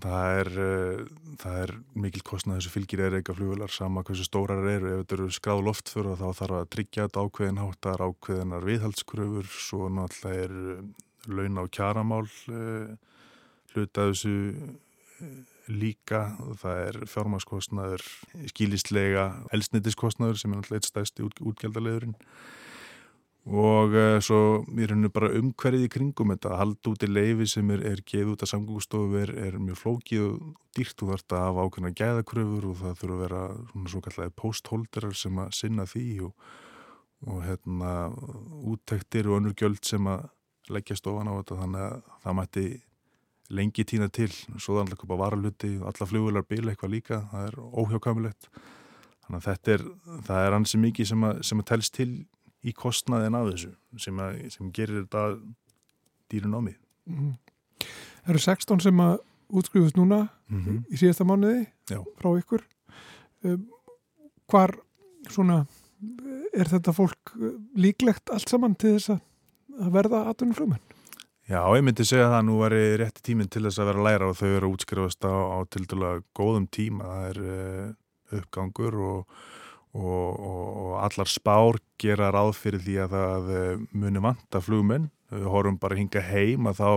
Það er, uh, það er mikil kostnað þessu fylgir er eitthvað flugvelar sama hversu stórar eru. Ef þetta eru skráð loftföru þá þarf að tryggja þetta ákveðin háttar, ákveðinar viðhaldskröfur, svo náttúrulega er uh, launa og kjaramál hluta þessu líka, það er fjármagskostnaður, skýlistlega elsnitiskostnaður sem er náttúrulega eitt stæsti út, útgjaldaleðurinn og uh, svo er henni bara umhverfið í kringum þetta, að halda út í leifi sem er, er geð út af samgóðstofu er, er mjög flókið og dýrt. Og þarf að hafa ákveðna gæðakröfur og það þurfa að vera svona svo kallega postholderar sem að sinna því og, og hérna úttektir og önnur gjöld sem að leggja stofan á þetta. Þannig að það mætti lengi tína til, svo það alltaf bara varaluti alla fljóðular bila eitthvað líka. Það er óhjákamilegt þannig að þetta er, það er ansi mikið sem að, sem að telst til í kostnaðin af þessu sem, að, sem gerir þetta dýrun á mig Mm. Það eru 16 sem að útskrifast núna mm -hmm. í síðasta mánuði Já. frá ykkur. Um, hvar svona er þetta fólk uh, líklegt allt saman til þess að verða atvinnum flugmenn? Já, ég myndi segja það að nú var rétti tíminn til þess að vera læra og þau eru útskrifast á, á til dæla góðum tíma það er uh, uppgangur og, og, og, og allar spár gera ráð fyrir því að það uh, muni vanta flugmenn. Við horfum bara að hinga heim að þá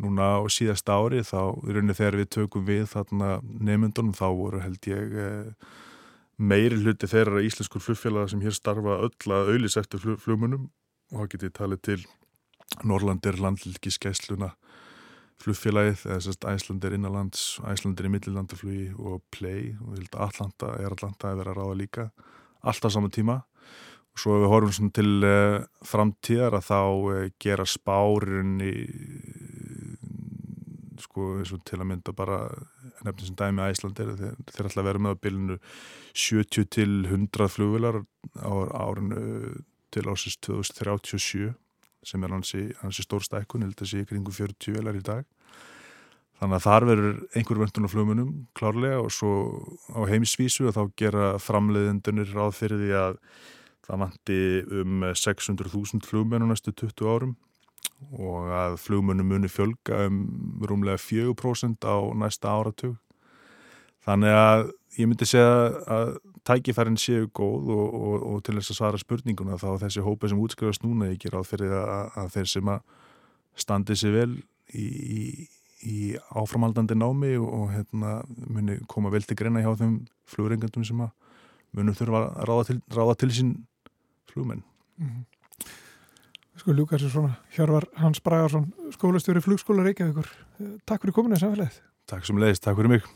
núna á síðast ári þá í rauninni þegar við tökum við þarna nefndunum þá voru held ég uh, meiri hluti þeirra íslenskur flugfélaga sem hér starfa öll að auðlis eftir flug, flugmunum og þá getið talið til Norrlandir landlíkiskeisluna flugfélagið, eða sérst Æslandir innanlands, Æslandir í millilandaflugi og Play, og ég held að Atlanta er Atlanta að vera að ráða líka alltaf saman tíma. Og svo ef við horfum til uh, framtíðar að þá uh, gera spárin í sko til að mynda bara nefnir sem dæmi Æslandir þeir, þeir ætla að vera með á bylunu 70 til 100 flugvilar á árinu til ásins 2037 sem er hansi, hansi stór stækkun, held að sé kringu 40 velar í dag. Þannig að þar verður einhver vöndun á flumunum klárlega og svo á heimsvísu að þá gera framleiðendunir ráð fyrir því að það vanti um 600.000 flugmenn á næstu 20 árum og að flugmunum muni fjölga um rúmlega 4% á næsta áratug. Þannig að ég myndi segja að tækifærin séu góð og, og, og til þess að svara spurninguna þá þessi hópa sem útskrifast núna ekki ráð fyrir að, að þeir sem að standi sér vel í, í, í áframhaldandi námi og, og hérna, muni koma vel til greina hjá þeim flugurengandum sem að munum þurfa að ráða til, ráða til sín flugmenn. Mm. Sko ljúka sér svona Hjörvar Hans Bragarsson, skólastjóri flugskóla Reykjavíkur. Takk fyrir kominu samfélagið. Takk sem leiðist, takk fyrir mig.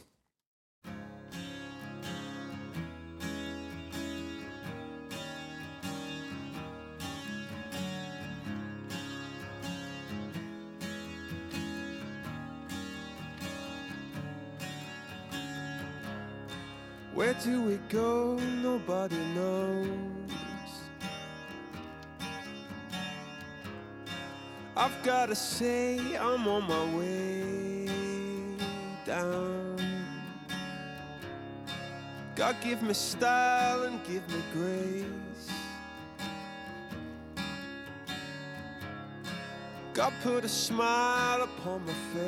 Where do we go? Nobody knows. I've gotta say, I'm on my way down. God give me style and give me grace. God put a smile upon my face.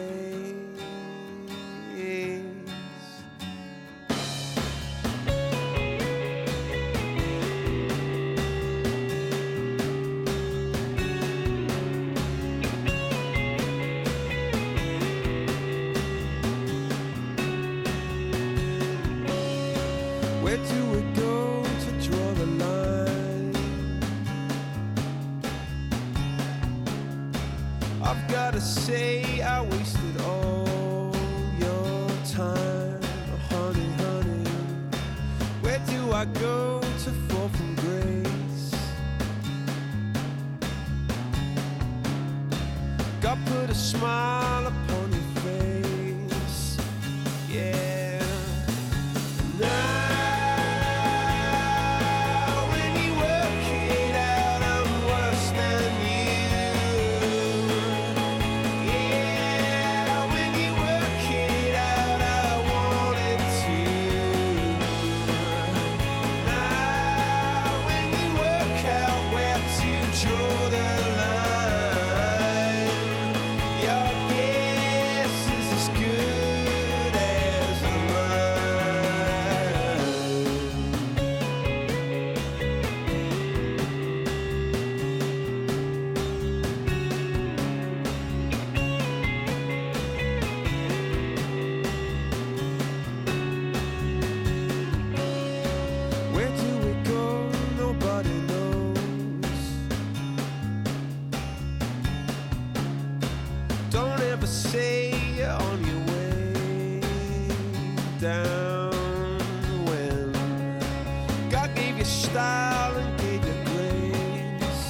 Style and gave you grace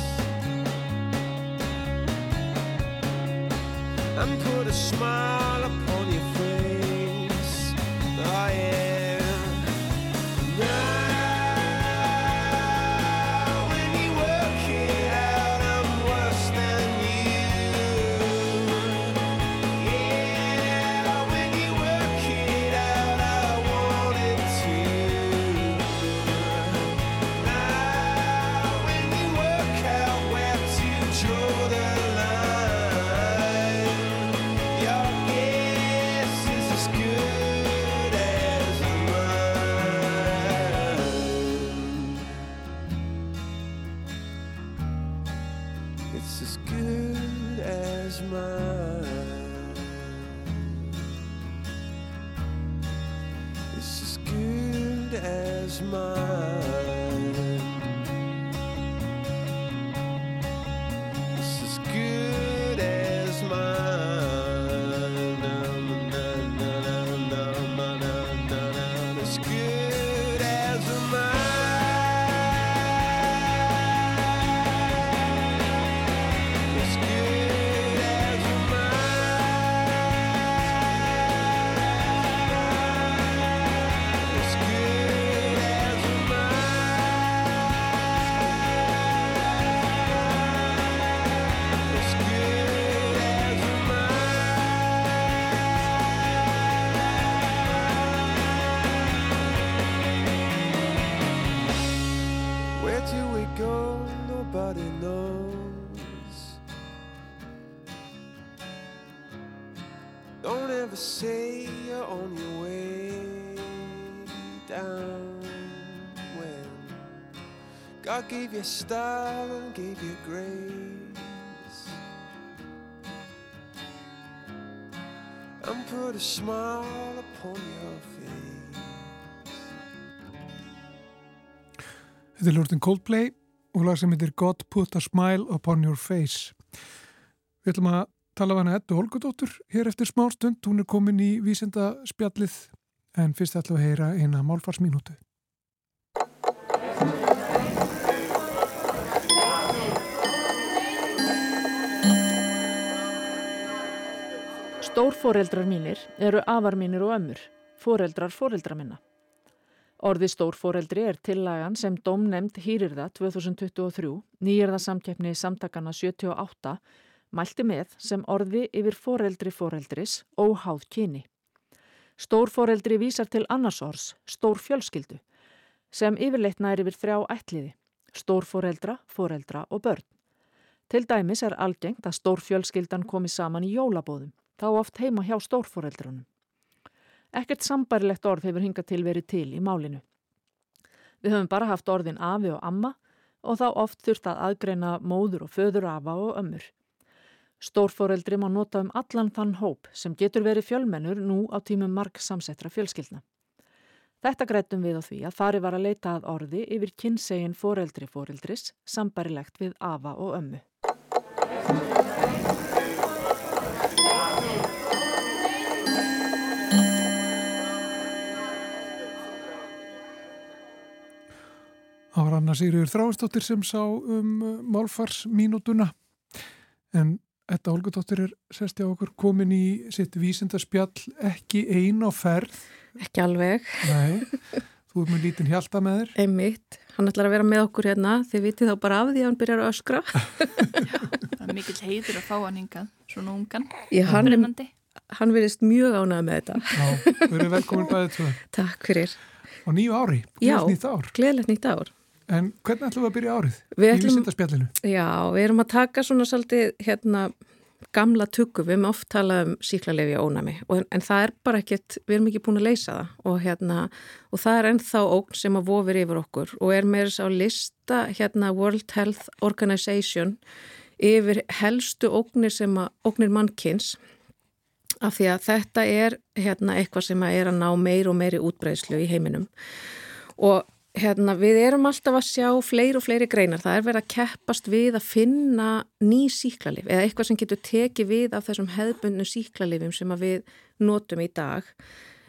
and put a smile Don't ever say you're on your way down when God gave you style and gave you grace and put a smile upon your face. Þetta er lúrtin Coldplay og lag sem heitir God Put a Smile Upon Your Face. Við ætlum að tala af hana Eddu Holgudóttur hér eftir smá stund. Hún er komin í vísenda spjallið en fyrst ætlum við að heyra eina málfarsmínútu. Stórforeldrar mínir eru afar mínir og ömmur, foreldrar foreldra minna. Orði stórforeldri er tillagan sem domnemnd hýrirða 2023, nýjirða samkeppni samtakana 78, mælti með sem orði yfir foreldri foreldris óháð kyni. Stórforeldri vísar til annars orðs, stórfjölskyldu, sem yfirleitt nær yfir þrjá ætliði, stórforeldra, foreldra og börn. Til dæmis er algengt að stórfjölskyldan komi saman í jólabóðum, þá oft heima hjá stórforeldrunum. Ekkert sambarilegt orð hefur hingað til verið til í málinu. Við höfum bara haft orðin afi og amma og þá oft þurft að aðgreina móður og föður afa og ömmur. Stórforeldri má nota um allan þann hóp sem getur verið fjölmennur nú á tímum marg samsettra fjölskyldna. Þetta grættum við á því að fari var að leita að orði yfir kynsegin foreldri foreldris sambarilegt við afa og ömmu. Það var Anna Sigriður Þráinsdóttir sem sá um málfarsmínútuna en þetta Olgudóttir er sest hjá okkur komin í sitt vísindarspjall ekki ein á ferð Ekki alveg, Nei, þú er með lítinn hjalta með þér einmitt. Hann ætlar að vera með okkur hérna, þið vitið þá bara af því að hann byrjar að öskra. *laughs* Það er mikill heiður að fá hann hingað, svona ungan, Ég, hann, hann verðist mjög ánægð með þetta. Já, við erum velkomin bæðið tvö Takk fyrir. á nýju ári, Já. gleðs nýtt ár Gleðilegt nýtt ár. En hvernig ætlum við að byrja árið? Við í vísindarspjallinu? já, við erum að taka svona svolítið hérna gamla tuggu, við erum oft talað um síklarlefi og ónami, og, en það er bara ekkert, við erum ekki búin að leysa það. Og hérna, og það er ennþá ógn sem að vofir yfir okkur og er með þess að lista hérna World Health Organization yfir helstu ógnir sem að, ógnir mannkins af því að þetta er hérna eitthvað sem að er að ná meir og meiri útbreiðslu í heiminum. Og hérna við erum alltaf að sjá fleiri og fleiri greinar, það er verið að keppast við að finna ný síklarlif eða eitthvað sem getur tekið við af þessum hefðbundnu síklarlifum sem við notum í dag.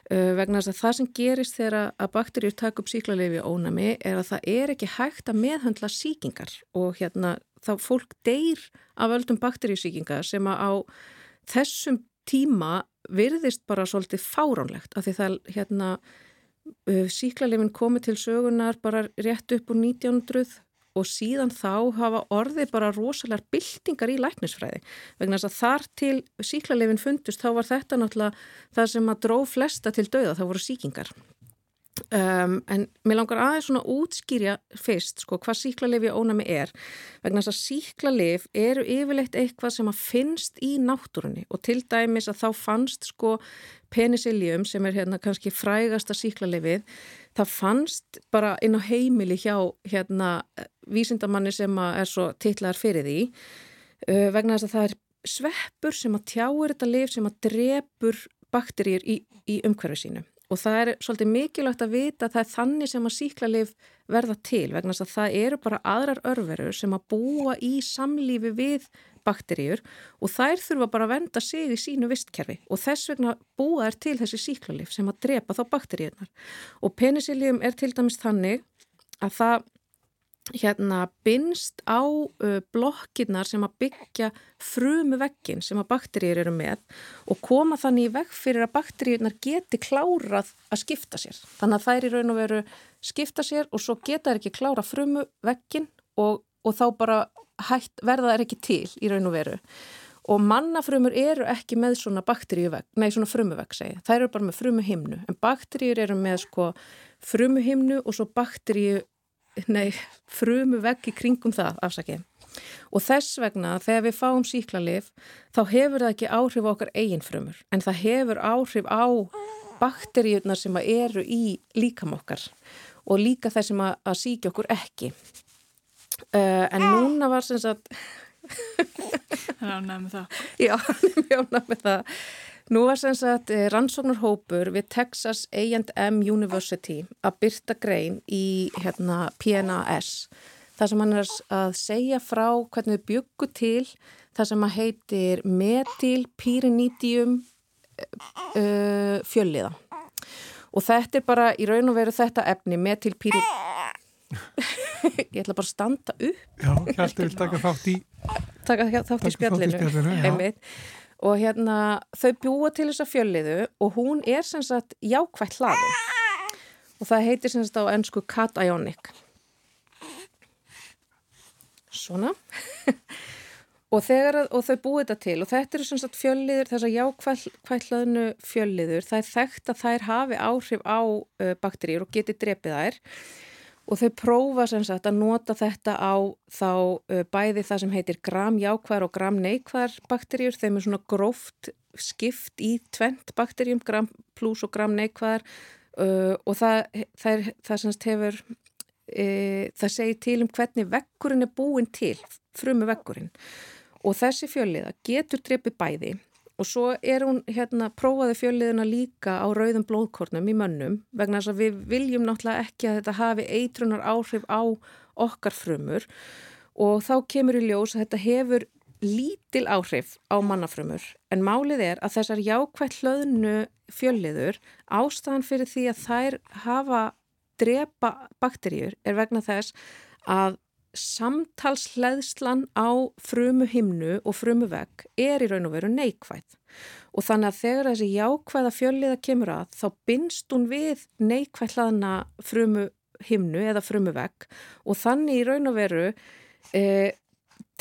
Uh, vegna þess að það sem gerist þegar að bakterjur taka upp síklarlifi ónami er að það er ekki hægt að meðhöndla síkingar og hérna þá fólk deyr af öldum bakterjusíkingar sem að á þessum tíma virðist bara svolítið fáránlegt af því það hérna síklarlifin komið til sögunar bara rétt upp úr 1900 og síðan þá hafa orðið bara rosalega byltingar í læknisfræði. Vegna þess að þar til síklarlifin fundust þá var þetta náttúrulega það sem að dró flesta til dauða, það voru síkingar Um, en mér langar aðeins svona útskýrja fyrst sko hvað síklarlifi ónami er. Vegna þess að síklarlif eru yfirleitt eitthvað sem að finnst í náttúrunni og til dæmis að þá fannst sko penicillium sem er hérna kannski frægasta síklarlifið það fannst bara inn á heimili hjá hérna vísindamanni sem að er svo titlar fyrir því. Uh, vegna þess að það er sveppur sem að tjáir þetta lif sem að drepur bakteríur í, í umhverfi sínu og það er svolítið mikilvægt að vita að það er þannig sem að síklarlif verða til vegna að það eru bara aðrar örverur sem að búa í samlífi við bakteríur og þær þurfa bara að venda sig í sínu vistkerfi. Og þess vegna búa er til þessi síklarlif sem að drepa þá bakteríunar og penicillium er til dæmis þannig að það hérna binst á uh, blokkinnar sem að byggja frumu veggin sem að bakteríur eru með og koma þannig í vegg fyrir að bakteríurnar geti klárað að skipta sér. Þannig að þær í raun og veru skipta sér og svo geta þær ekki klára frumu veggin og, og þá bara hætt, verða þær ekki til í raun og veru. Og mannafrumur eru ekki með svona bakteríuvegg, nei svona frumuvegg segja. Þær eru bara með frumuhimnu en bakteríur eru með sko frumuhimnu og svo bakteríu nei, frumu vegg í kringum það, afsakið. Og þess vegna, þegar við fáum síklarlif, þá hefur það ekki áhrif á okkar eigin frumur, en það hefur áhrif á bakteríunar sem eru í líkam okkar og líka þess sem að, að síkja okkur ekki. Uh, en núna var sem sagt, Það er ánægð með það. já, *laughs* hann er mjög ánægð með það, Nú var sem sagt eh, rannsóknarhópur við Texas A&M University að byrta grein í hérna, PNAS. Það sem hann er að segja frá hvernig við byggu til það sem að heitir metilpyrinidium uh, fjölliða. Og þetta er bara í raun og veru þetta efni, metilpyrin... *laughs* Ég ætla bara að standa upp. Já, Hjalti vil taka þátt í Taka þátt í Taka þátt í spjallinu. spjallinu. Og hérna þau bjúa til þessa fjölliðu og hún er sem sagt jákvætt hlaðin. Og það heitir sem sagt á ennsku cationic. Svona. *laughs* og, þegar, að- og þau búið þetta til og þetta eru sem sagt fjölliður, þessar jákvætt hlaðinu fjölliður, það er þekkt að þær hafi áhrif á uh, bakteríur og geti drepið þær. Og þau prófa sem sagt að nota þetta á þá bæði það sem heitir gramjákvæðar og gramneikvæðar bakteríur. Þeim er svona gróft skipt í tvent bakteríum, gram plus og gramneikvæðar uh, og það, það, það sem sagt hefur, uh, það segir til um hvernig vekkurinn er búin til, frumu vekkurinn. Og þessi fjölliða getur dreipið bæði Og svo er hún hérna prófaði fjölliðuna líka á rauðum blóðkornum í mönnum vegna þess að við viljum náttúrulega ekki að þetta hafi eitrunar áhrif á okkar frumur. Og þá kemur í ljós að þetta hefur lítil áhrif á mannafrumur. En málið er að þessar jákvætt hlöðnu fjölliður ástæðan fyrir því að þær hafa drepa bakteríur er vegna þess að samtalsleðslan á frumu himnu og frumu vegg er í raun og veru neikvæð og þannig að þegar þessi jákvæða fjölliða kemur að þá binst hún við neikvæð hlaðna frumu himnu eða frumu vegg og þannig í raun og veru eh,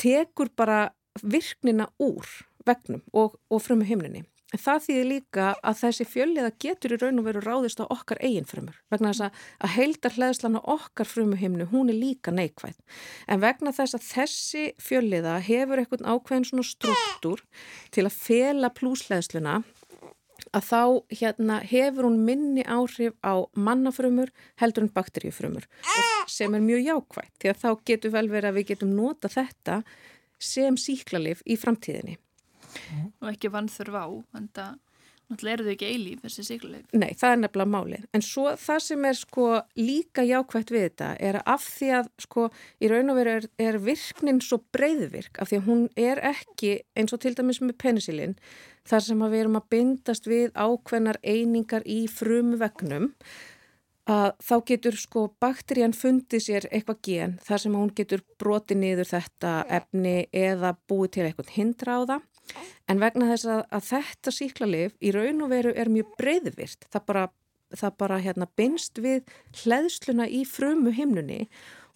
tekur bara virknina úr vegnum og, og frumu himninni. Það þýðir líka að þessi fjölliða getur í raun og veru ráðist á okkar eigin frumur. Vegna þess að, að heildar hlæðslan á okkar frumuhimnu, hún er líka neikvæð. En vegna þess að þessi fjölliða hefur eitthvað ákveðin svona struktúr til að fela plúsleðsluna að þá hérna, hefur hún minni áhrif á mannafrumur heldur en bakteríufrumur sem er mjög jákvægt því að þá getur vel verið að við getum nota þetta sem síklarlif í framtíðinni. Og ekki vannþurf á en það náttúrulega eru þau ekki eilíf þessi sigluleif. Nei, það er nefnilega málið. En svo það sem er sko líka jákvægt við þetta er að af því að sko í raun og veru er, er virknin svo breyðvirk af því að hún er ekki eins og til dæmis með penisilin þar sem að við erum að bindast við ákveðnar einingar í frumu vegnum að þá getur sko bakterían fundið sér eitthvað gen þar sem hún getur brotið niður þetta efni eða búið til eitthvað hindra á það en vegna þess að, að þetta síklarlif í raun og veru er mjög breyðvirt það bara, það bara hérna binst við hleðsluna í frumu himnunni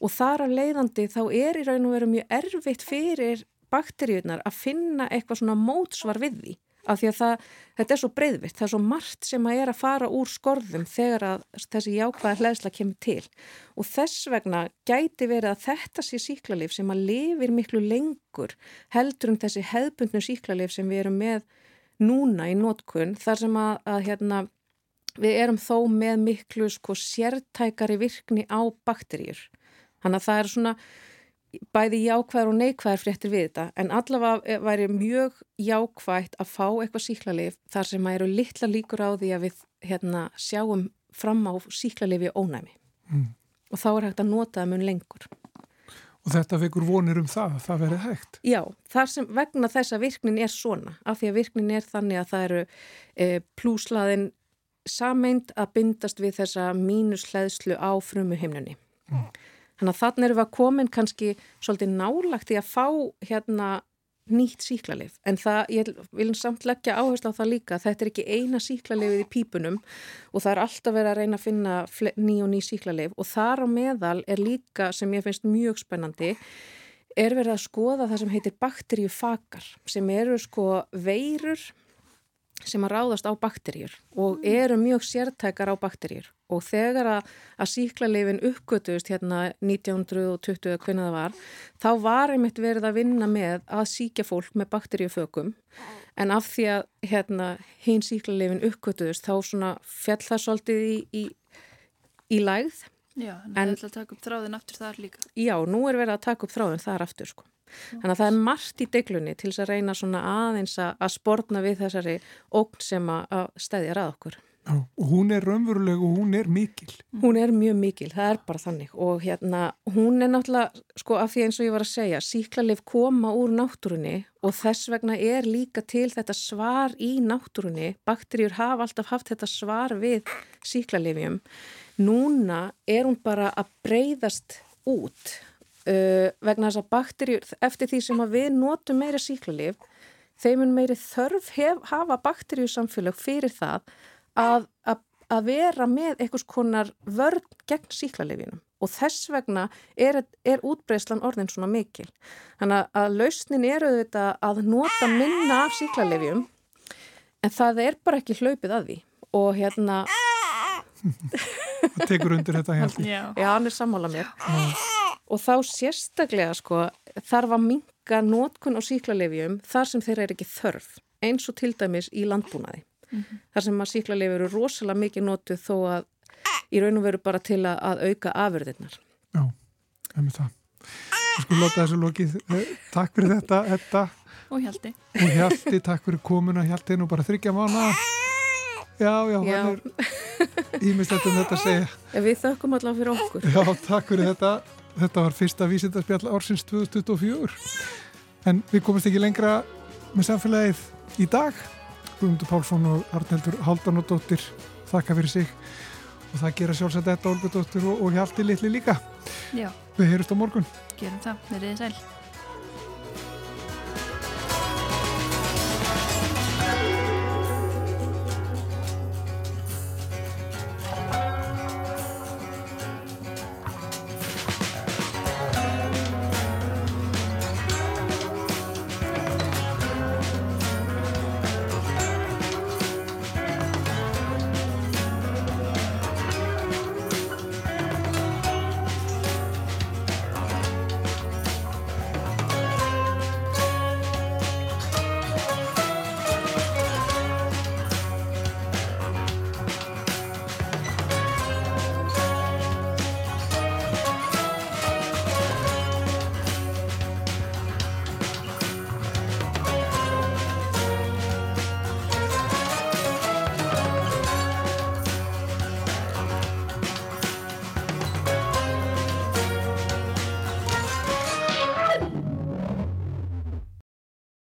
og þar að leiðandi þá er í raun og veru mjög erfitt fyrir bakteríunar að finna eitthvað svona mótsvar við því af því að það, þetta er svo breyðvitt, það er svo margt sem að er að fara úr skorðum þegar að þessi jákvæða hlæðsla kemur til og þess vegna gæti verið að þetta sé síklarlif sem að lifir miklu lengur heldur um þessi hefbundnu síklarlif sem við erum með núna í nótkunn þar sem að, að hérna, við erum þó með miklu sko, sértækari virkni á bakteríur. Þannig að það er svona bæði jákvæðar og neikvæðar fréttir við þetta en allavega væri mjög jákvægt að fá eitthvað síklarlif þar sem að eru litla líkur á því að við hérna, sjáum fram á síklarlifi ónæmi Mm. og þá er hægt að nota það mun lengur. Og þetta vekur vonir um það, að það verið hægt. Já, þar sem vegna þess að virknin er svona, af því að virknin er þannig að það eru e, plúslaðin sameind að bindast við þessa mínusleðslu á frumu himnunni. Þannig að þannig erum við að komin kannski svolítið nálagt í að fá hérna nýtt síklarlif. En það, ég vil samt leggja áherslu á það líka, þetta er ekki eina síklarlifið í pípunum og það er alltaf verið að reyna að finna ný og ný síklarlif og þar á meðal er líka, sem ég finnst mjög spennandi, er verið að skoða það sem heitir bakteríufakar, sem eru sko veirur sem að ráðast á bakteríur og eru mjög sértækar á bakteríur. Og þegar að, að síklarleifin uppgötust hérna 1920 hvernig það var, þá var einmitt verið að vinna með að síkja fólk með bakteríufökum. En af því að hérna hinn síklarleifin uppgötust þá svona fjall það svolítið í, í, í lægð. Já, en það ætla að taka upp þráðin aftur þar líka. Já, nú er verið að taka upp þráðin þar aftur sko. Þannig að það er margt í deglunni til þess að reyna svona aðeins að, sportna við þessari ógn sem að, stæðja rað okkur. Já, og hún er raunveruleg og hún er mikil. Hún er mjög mikil, það er bara þannig og hérna, hún er náttúrulega, sko af því eins og ég var að segja, síklarleif koma úr náttúrunni og þess vegna er líka til þetta svar í náttúrunni, bakteríur hafa alltaf haft þetta svar við síklarleifjum. Núna er hún bara að breyðast út uh, vegna þess að bakteríur, eftir því sem að við notum meira síklarleif, þeim mun meiri þörf hef, hafa bakteríusamfélag fyrir það að, að, að vera með einhvers konar vörn gegn síklarleifinum og þess vegna er, er útbreyslan orðin svona mikil. Þannig að, að lausnin eru þetta að nota minna af síklarleifjum en það er bara ekki hlaupið að því og hérna, Það tekur undir þetta hérna. Já. já, hann er sammála mér og þá sérstaklega sko þarf að minka notkun á síklarleifjum þar sem þeirra er ekki þörf eins og til dæmis í landbúnaði. Þar sem að síklarleif eru rosalega mikið notuð þó að í raun og veru bara til að, að auka afurðirnar. Já, það með það. Við skulum láta þessu lokið. Eh, Takk fyrir þetta, þetta Og Hjalti. og Hjalti, takk fyrir komuna Hjalti er nú bara þryggja mánu Já, já, Já. hann er ímislegt um þetta að segja við þökkum allavega fyrir okkur. Já, takk fyrir þetta Þetta var fyrsta vísindarspjall ársins 2024 En við komumst ekki lengra með samfélagið í dag. Guðmundur Pálsson og Arneldur Haldanóttir þakka fyrir sig. Og það gera sjálfsagt þetta Olgudóttir og, og Hjalti litli líka. Já, Við heyrust á morgun. Gerum það. Verið þið sæl.